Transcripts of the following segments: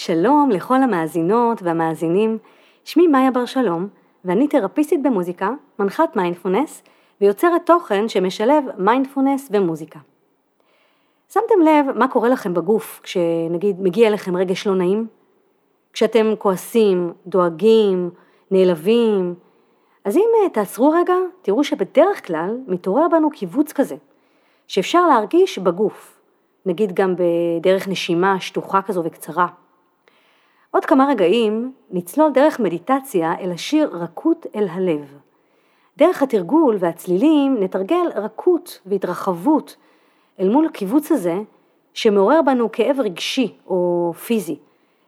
שלום לכל המאזינות והמאזינים, שמי מאיה בר שלום, ואני תרפיסטית במוזיקה, מנחת מיינדפולנס, ויוצרת תוכן שמשלב מיינדפולנס ומוזיקה. שמתם לב מה קורה לכם בגוף כשנגיד מגיע אליכם רגש לא נעים? כשאתם כועסים, דואגים, נעלבים, אז אם אה, תעצרו רגע, תראו שבדרך כלל מתעורר בנו כיווץ כזה, שאפשר להרגיש בגוף, נגיד גם בדרך נשימה שטוחה כזו וקצרה. עוד כמה רגעים נצלול דרך מדיטציה אל השיר רכות אל הלב. דרך התרגול והצלילים נתרגל רכות והתרחבות אל מול הקיבוץ הזה שמעורר בנו כאב רגשי או פיזי,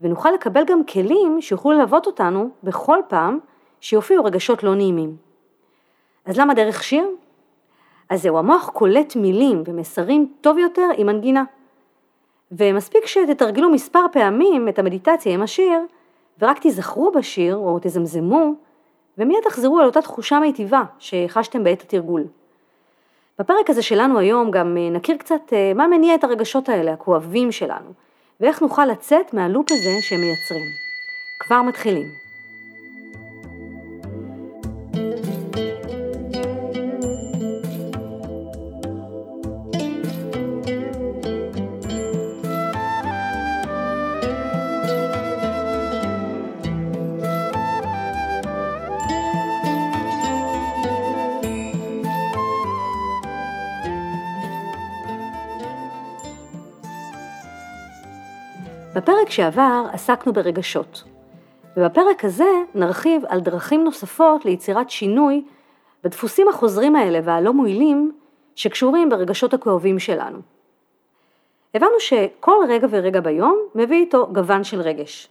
ונוכל לקבל גם כלים שיוכלו ללוות אותנו בכל פעם שיופיעו רגשות לא נעימים. אז למה דרך שיר? אז זהו, המוח קולט מילים ומסרים טוב יותר עם מנגינה. ומספיק שתתרגלו מספר פעמים את המדיטציה עם השיר, ורק תיזכרו בשיר או תזמזמו, ומיד תחזרו על אותה תחושה מיטיבה שחשתם בעת התרגול. בפרק הזה שלנו היום גם אה, נכיר קצת אה, מה מניע את הרגשות האלה, הכואבים שלנו, ואיך נוכל לצאת מהלופ הזה שהם מייצרים. כבר מתחילים. שעבר עסקנו ברגשות, ובפרק הזה נרחיב על דרכים נוספות ליצירת שינוי בדפוסים החוזרים האלה והלא מועילים שקשורים ברגשות הכואבים שלנו. הבנו שכל רגע ורגע ביום מביא איתו גוון של רגש.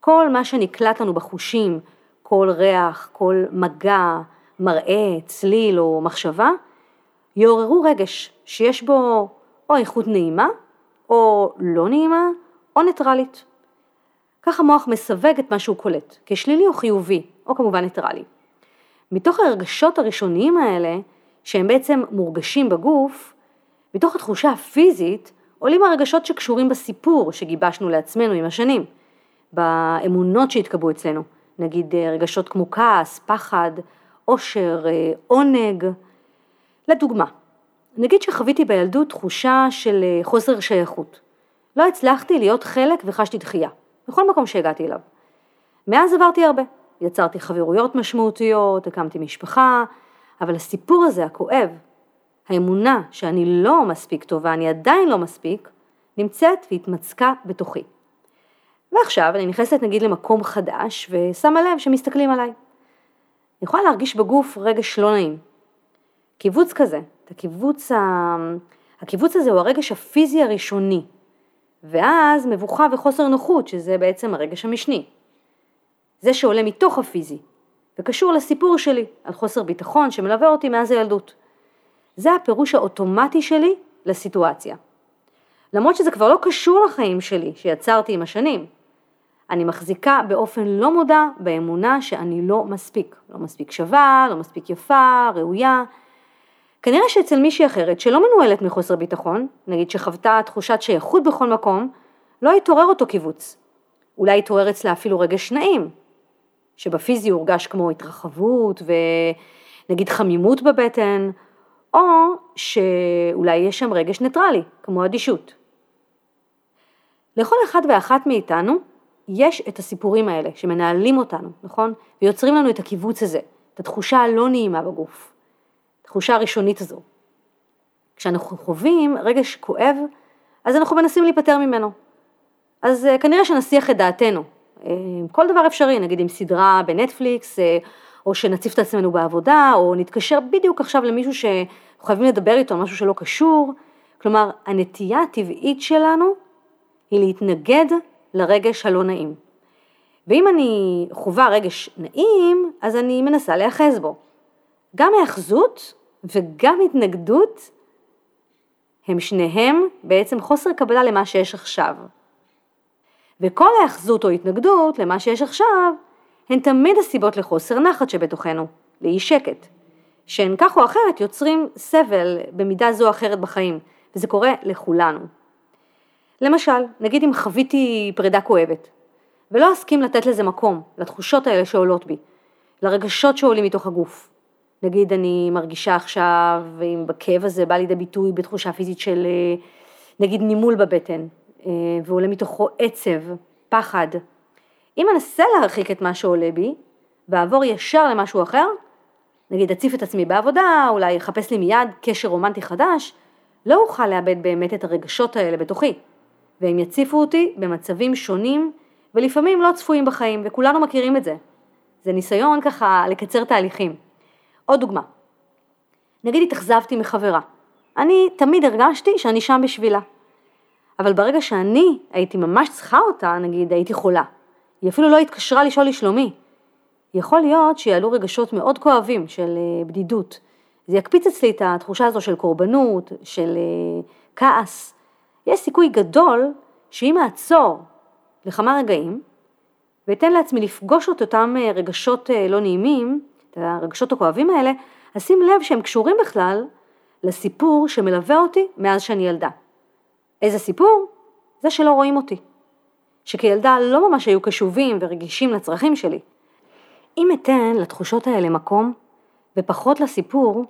כל מה שנקלט לנו בחושים, כל ריח, כל מגע, מראה, צליל או מחשבה, יעוררו רגש שיש בו או איכות נעימה או לא נעימה או ניטרלית. כך המוח מסווג את מה שהוא קולט, כשלילי או חיובי, או כמובן ניטרלי. מתוך הרגשות הראשוניים האלה, שהם בעצם מורגשים בגוף, מתוך התחושה הפיזית, עולים הרגשות שקשורים בסיפור שגיבשנו לעצמנו עם השנים, באמונות שהתקבעו אצלנו, נגיד אה, רגשות כמו כעס, פחד, אושר, אה, עונג. לדוגמה, נגיד שחוויתי בילדות תחושה של אה, חוסר שייכות. לא הצלחתי להיות חלק וחשתי דחייה, בכל מקום שהגעתי אליו. מאז עברתי הרבה, יצרתי חברויות משמעותיות, הקמתי משפחה, אבל הסיפור הזה, הכואב, האמונה שאני לא מספיק טובה, אני עדיין לא מספיק, נמצאת והתמצקה בתוכי. ועכשיו אני נכנסת נגיד למקום חדש ושמה לב שמסתכלים עליי. אני יכולה להרגיש בגוף רגש לא נעים. קיבוץ כזה, את הקיבוץ, ה... הקיבוץ הזה הוא הרגש הפיזי הראשוני, ואז מבוכה וחוסר נוחות, שזה בעצם הרגש המשני. זה שעולה מתוך הפיזי, וקשור לסיפור שלי על חוסר ביטחון שמלווה אותי מאז הילדות. זה הפירוש האוטומטי שלי לסיטואציה. למרות שזה כבר לא קשור לחיים שלי שיצרתי עם השנים. אני מחזיקה באופן לא מודע באמונה שאני לא מספיק, לא מספיק שווה, לא מספיק יפה, ראויה, כנראה שאצל מישהי אחרת שלא מנוהלת מחוסר ביטחון, נגיד שחוותה תחושת שייכות בכל מקום, לא התעורר אותו קיבוץ. אולי התעורר אצלה אפילו רגש נעים, שבפיזי הורגש כמו התרחבות ונגיד חמימות בבטן, או שאולי יש שם רגש ניטרלי, כמו אדישות. לכל אחד ואחת מאיתנו יש את הסיפורים האלה שמנהלים אותנו, נכון? ויוצרים לנו את הקיבוץ הזה, את התחושה הלא נעימה בגוף. התחושה הראשונית הזו. כשאנחנו חווים רגש כואב, אז אנחנו מנסים להיפטר ממנו. אז אה, כנראה שנסיח את דעתנו. אה, כל דבר אפשרי, נגיד עם סדרה בנטפליקס, אה, או שנציף את עצמנו בעבודה, או נתקשר בדיוק עכשיו למישהו שחייבים לדבר איתו על משהו שלא קשור. כלומר, הנטייה הטבעית שלנו היא להתנגד לרגש הלא נעים. ואם אני חווה רגש נעים, אז אני מנסה להיאחז בו. גם היאחזות וגם התנגדות הם שניהם בעצם חוסר קבלה למה שיש עכשיו. וכל היאחזות או התנגדות למה שיש עכשיו הן תמיד הסיבות לחוסר נחת שבתוכנו, לאי שקט, שהן כך או אחרת יוצרים סבל במידה זו או אחרת בחיים, וזה קורה לכולנו. למשל, נגיד אם חוויתי פרידה כואבת, ולא אסכים לתת לזה מקום, לתחושות האלה שעולות בי, לרגשות שעולים מתוך הגוף. נגיד אני מרגישה עכשיו, אם בכאב הזה בא לידי ביטוי בתחושה פיזית של נגיד נימול בבטן, ועולה מתוכו עצב, פחד. אם אנסה להרחיק את מה שעולה בי, ואעבור ישר למשהו אחר, נגיד אציף את עצמי בעבודה, אולי אחפש לי מיד קשר רומנטי חדש, לא אוכל לאבד באמת את הרגשות האלה בתוכי, והם יציפו אותי במצבים שונים ולפעמים לא צפויים בחיים, וכולנו מכירים את זה. זה ניסיון ככה לקצר תהליכים. עוד דוגמה, נגיד התאכזבתי מחברה, אני תמיד הרגשתי שאני שם בשבילה, אבל ברגע שאני הייתי ממש צריכה אותה, נגיד הייתי חולה, היא אפילו לא התקשרה לשאול לשלומי, יכול להיות שיעלו רגשות מאוד כואבים של אה, בדידות. זה יקפיץ אצלי את התחושה הזו של קורבנות, של אה, כעס. יש סיכוי גדול שאם אעצור לכמה רגעים, ואתן לעצמי לפגוש את אותם אה, רגשות לא נעימים, הרגשות הכואבים האלה, אשים לב שהם קשורים בכלל לסיפור שמלווה אותי מאז שאני ילדה. איזה סיפור? זה שלא רואים אותי. שכילדה לא ממש היו קשובים ורגישים לצרכים שלי. אם אתן לתחושות האלה מקום ופחות לסיפור,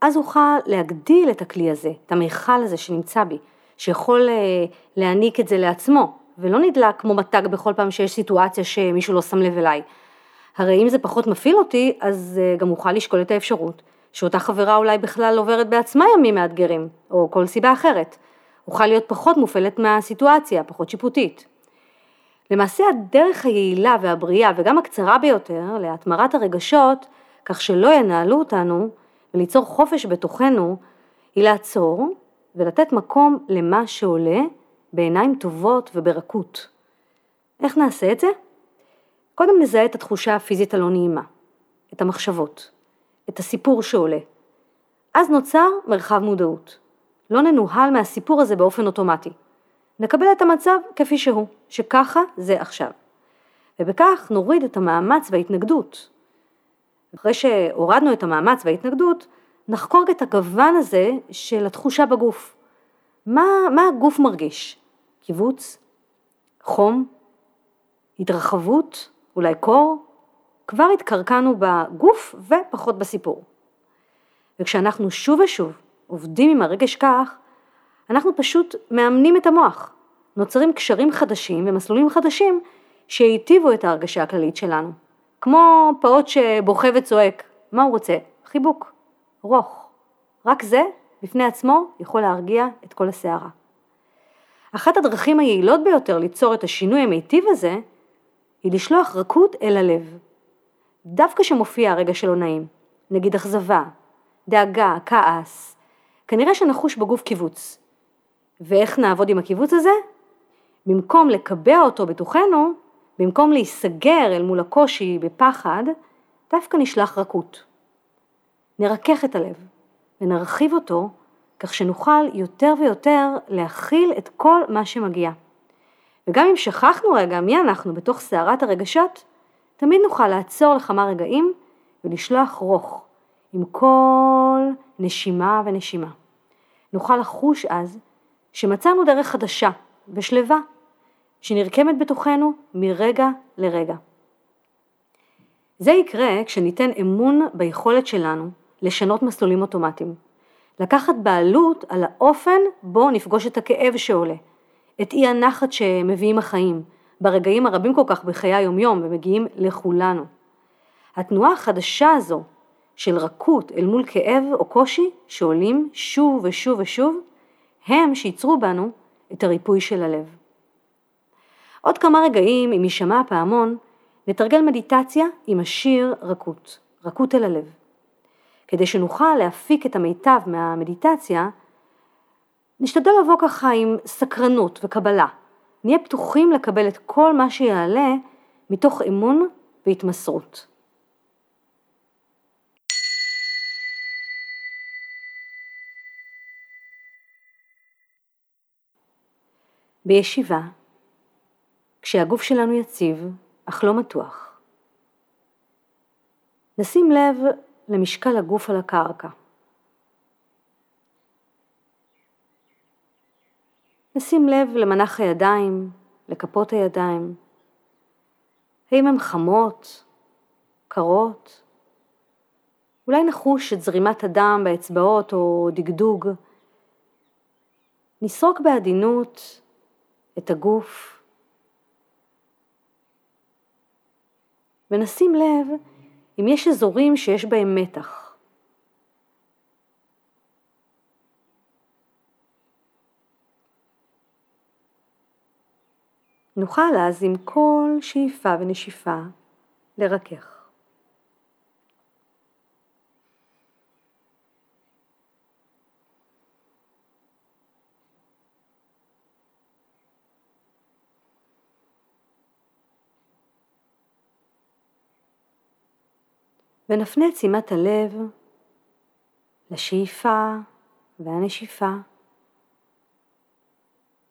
אז אוכל להגדיל את הכלי הזה, את המיכל הזה שנמצא בי, שיכול אה, להעניק את זה לעצמו, ולא נדלק כמו מתג בכל פעם שיש סיטואציה שמישהו לא שם לב אליי. הרי אם זה פחות מפעיל אותי, אז אה, גם אוכל לשקול את האפשרות שאותה חברה אולי בכלל עוברת בעצמה ימים מאתגרים, או כל סיבה אחרת. אוכל להיות פחות מופעלת מהסיטואציה, פחות שיפוטית. למעשה הדרך היעילה והבריאה וגם הקצרה ביותר להתמרת הרגשות, כך שלא ינהלו אותנו וליצור חופש בתוכנו, היא לעצור ולתת מקום למה שעולה בעיניים טובות וברכות. איך נעשה את זה? קודם נזהה את התחושה הפיזית הלא נעימה, את המחשבות, את הסיפור שעולה. אז נוצר מרחב מודעות. לא ננוהל מהסיפור הזה באופן אוטומטי. נקבל את המצב כפי שהוא, שככה זה עכשיו. ובכך נוריד את המאמץ וההתנגדות. אחרי שהורדנו את המאמץ וההתנגדות, נחקור את הגוון הזה של התחושה בגוף. מה, מה הגוף מרגיש? קיבוץ? חום? התרחבות? אולי קור? כבר התקרקענו בגוף ופחות בסיפור. וכשאנחנו שוב ושוב עובדים עם הרגש כך, אנחנו פשוט מאמנים את המוח. נוצרים קשרים חדשים ומסלולים חדשים שהיטיבו את ההרגשה הכללית שלנו. כמו פעוט שבוכה וצועק, מה הוא רוצה? חיבוק, רוך. רק זה, בפני עצמו, יכול להרגיע את כל הסערה. אחת הדרכים היעילות ביותר ליצור את השינוי המיטיב הזה, היא לשלוח רכות אל הלב. דווקא שמופיע הרגע שלא נעים, נגיד אכזבה, דאגה, כעס, כנראה שנחוש בגוף קיבוץ, ואיך נעבוד עם הקיבוץ הזה? במקום לקבע אותו בתוכנו, במקום להיסגר אל מול הקושי בפחד, דווקא נשלח רכות. נרכך את הלב ונרחיב אותו כך שנוכל יותר ויותר להכיל את כל מה שמגיע. וגם אם שכחנו רגע מי אנחנו בתוך סערת הרגשות, תמיד נוכל לעצור לכמה רגעים ולשלוח רוך עם כל נשימה ונשימה. נוכל לחוש אז שמצאנו דרך חדשה ושלווה, שנרקמת בתוכנו מרגע לרגע. זה יקרה כשניתן אמון ביכולת שלנו לשנות מסלולים אוטומטיים, לקחת בעלות על האופן בו נפגוש את הכאב שעולה, את אי הנחת שמביאים החיים, ברגעים הרבים כל כך בחיי היומיום ומגיעים לכולנו. התנועה החדשה הזו של רכות אל מול כאב או קושי שעולים שוב ושוב ושוב, הם שייצרו בנו את הריפוי של הלב. עוד כמה רגעים, אם יישמע הפעמון, נתרגל מדיטציה עם השיר רכות, רכות אל הלב. כדי שנוכל להפיק את המיטב מהמדיטציה, נשתדל לבוא ככה עם סקרנות וקבלה. נהיה פתוחים לקבל את כל מה שיעלה מתוך אמון והתמסרות. בישיבה, כשהגוף שלנו יציב, אך לא מתוח. נשים לב למשקל הגוף על הקרקע. נשים לב למנח הידיים, לכפות הידיים, האם הן חמות, קרות? אולי נחוש את זרימת הדם באצבעות או דגדוג. נסרוק בעדינות את הגוף ונשים לב אם יש אזורים שיש בהם מתח. נוכל אז עם כל שאיפה ונשיפה לרכך. ונפנה את שימת הלב לשאיפה והנשיפה,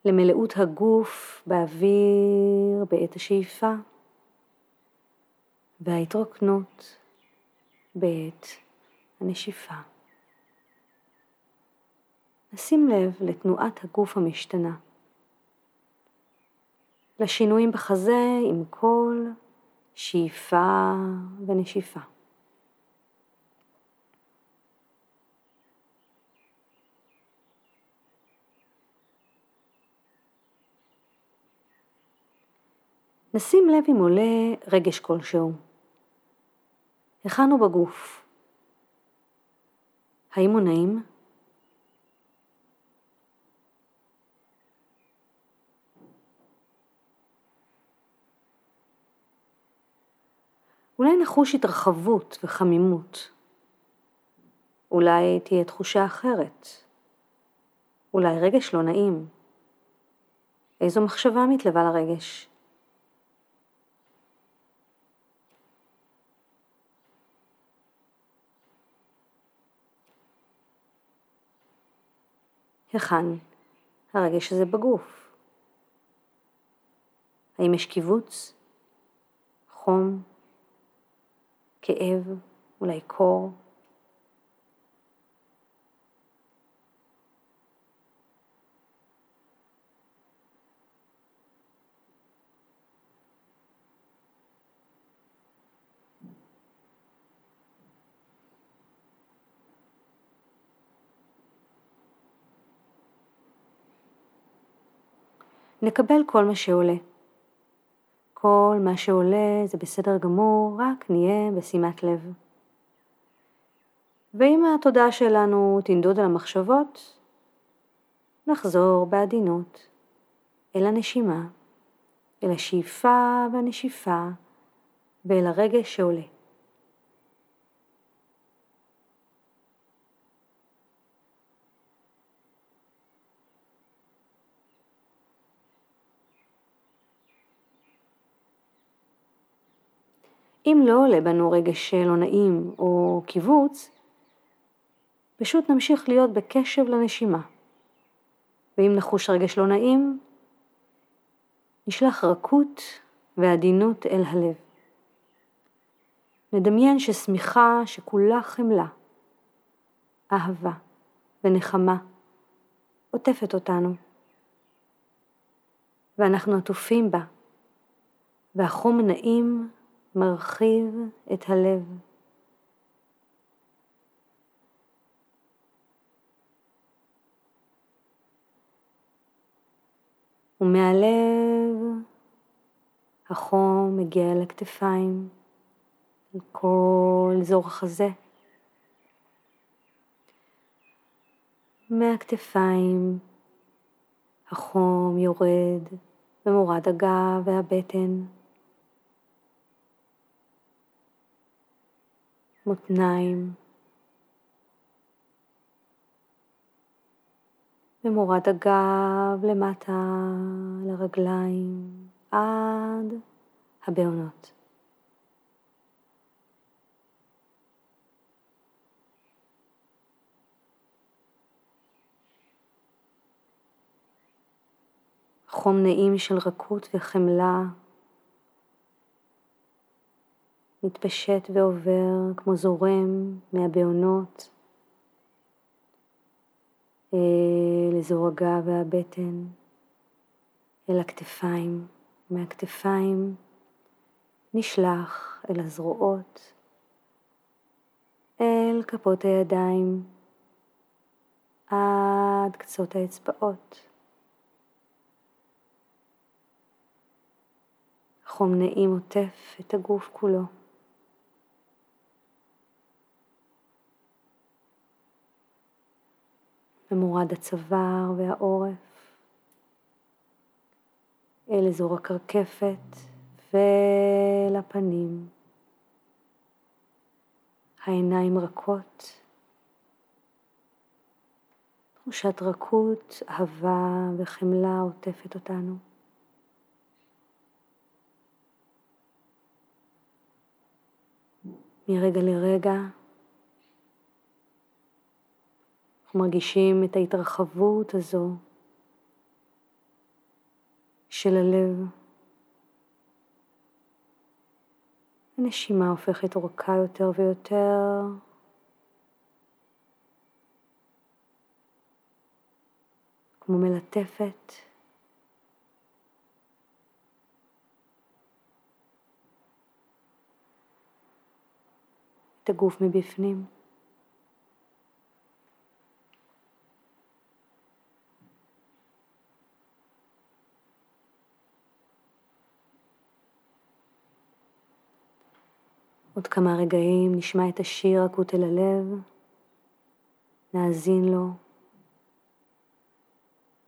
למלאות הגוף באוויר בעת השאיפה, וההתרוקנות בעת הנשיפה. נשים לב לתנועת הגוף המשתנה, לשינויים בחזה עם כל שאיפה ונשיפה. נשים לב אם עולה רגש כלשהו. היכן הוא בגוף? האם הוא נעים? אולי נחוש התרחבות וחמימות. אולי תהיה תחושה אחרת. אולי רגש לא נעים. איזו מחשבה מתלווה לרגש? היכן הרגש הזה בגוף? האם יש קיבוץ? חום? כאב? אולי קור? נקבל כל מה שעולה. כל מה שעולה זה בסדר גמור, רק נהיה בשימת לב. ואם התודעה שלנו תנדוד על המחשבות, נחזור בעדינות אל הנשימה, אל השאיפה והנשיפה ואל הרגש שעולה. אם לא עולה בנו רגש לא נעים או קיבוץ, פשוט נמשיך להיות בקשב לנשימה. ואם נחוש רגש לא נעים, נשלח רכות ועדינות אל הלב. נדמיין ששמיכה שכולה חמלה, אהבה ונחמה עוטפת אותנו, ואנחנו עטופים בה, והחום נעים מרחיב את הלב. ומהלב החום מגיע אל הכתפיים, אל כל אזור החזה. מהכתפיים החום יורד במורד הגב והבטן. מותניים, ומורד הגב למטה לרגליים עד הבעונות. חום נעים של רכות וחמלה מתפשט ועובר כמו זורם מהבעונות לאזור הגב והבטן, אל הכתפיים, מהכתפיים נשלח אל הזרועות, אל כפות הידיים, עד קצות האצבעות. חום נעים עוטף את הגוף כולו. ממורד הצוואר והעורף אל אזור הקרקפת ולפנים. העיניים רכות, תחושת רכות, אהבה וחמלה עוטפת אותנו. מרגע לרגע אנחנו מרגישים את ההתרחבות הזו של הלב. הנשימה הופכת אורכה יותר ויותר. כמו מלטפת. את הגוף מבפנים. עוד כמה רגעים נשמע את השיר הקוט אל הלב, נאזין לו,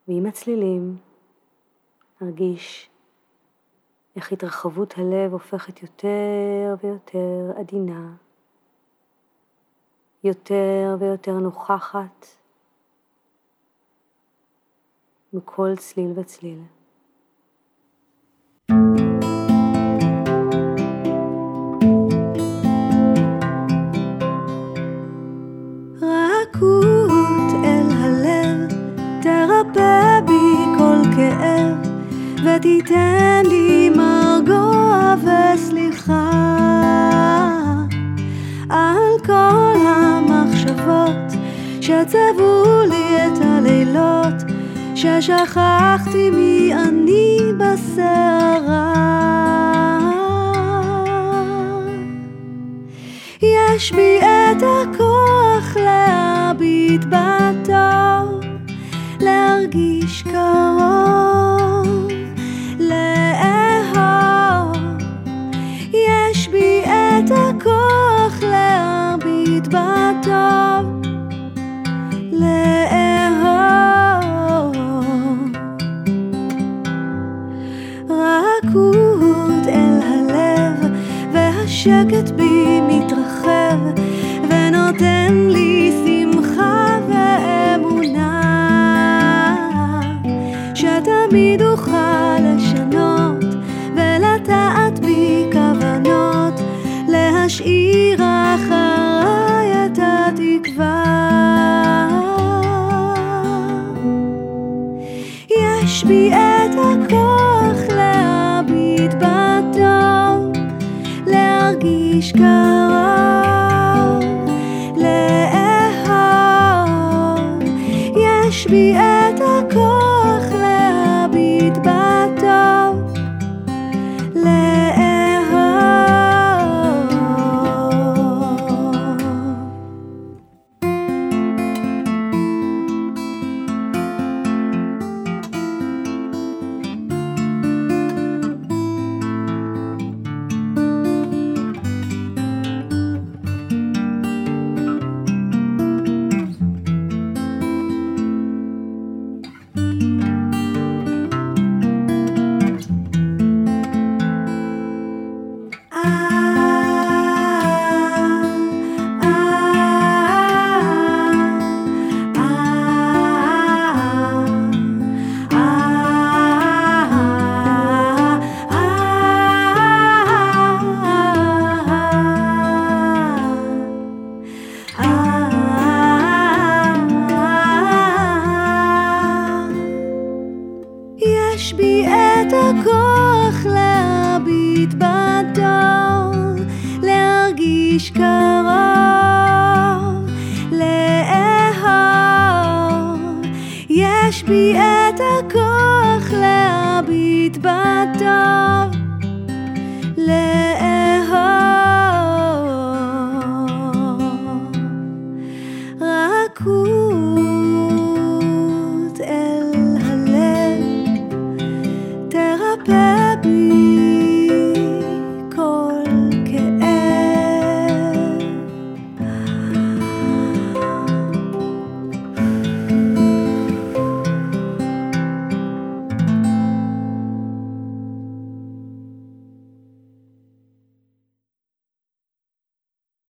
ועם הצלילים נרגיש איך התרחבות הלב הופכת יותר ויותר עדינה, יותר ויותר נוכחת מכל צליל וצליל. ותיתן לי מרגוע וסליחה על כל המחשבות שצבו לי את הלילות ששכחתי מי אני בסערה. יש בי את הכוח להביט בטוב להרגיש קרוב השקט בי מתרחב ונותן לי שמחה ואמונה. שתמיד יש בי את הכל הכוח להביט בטוב.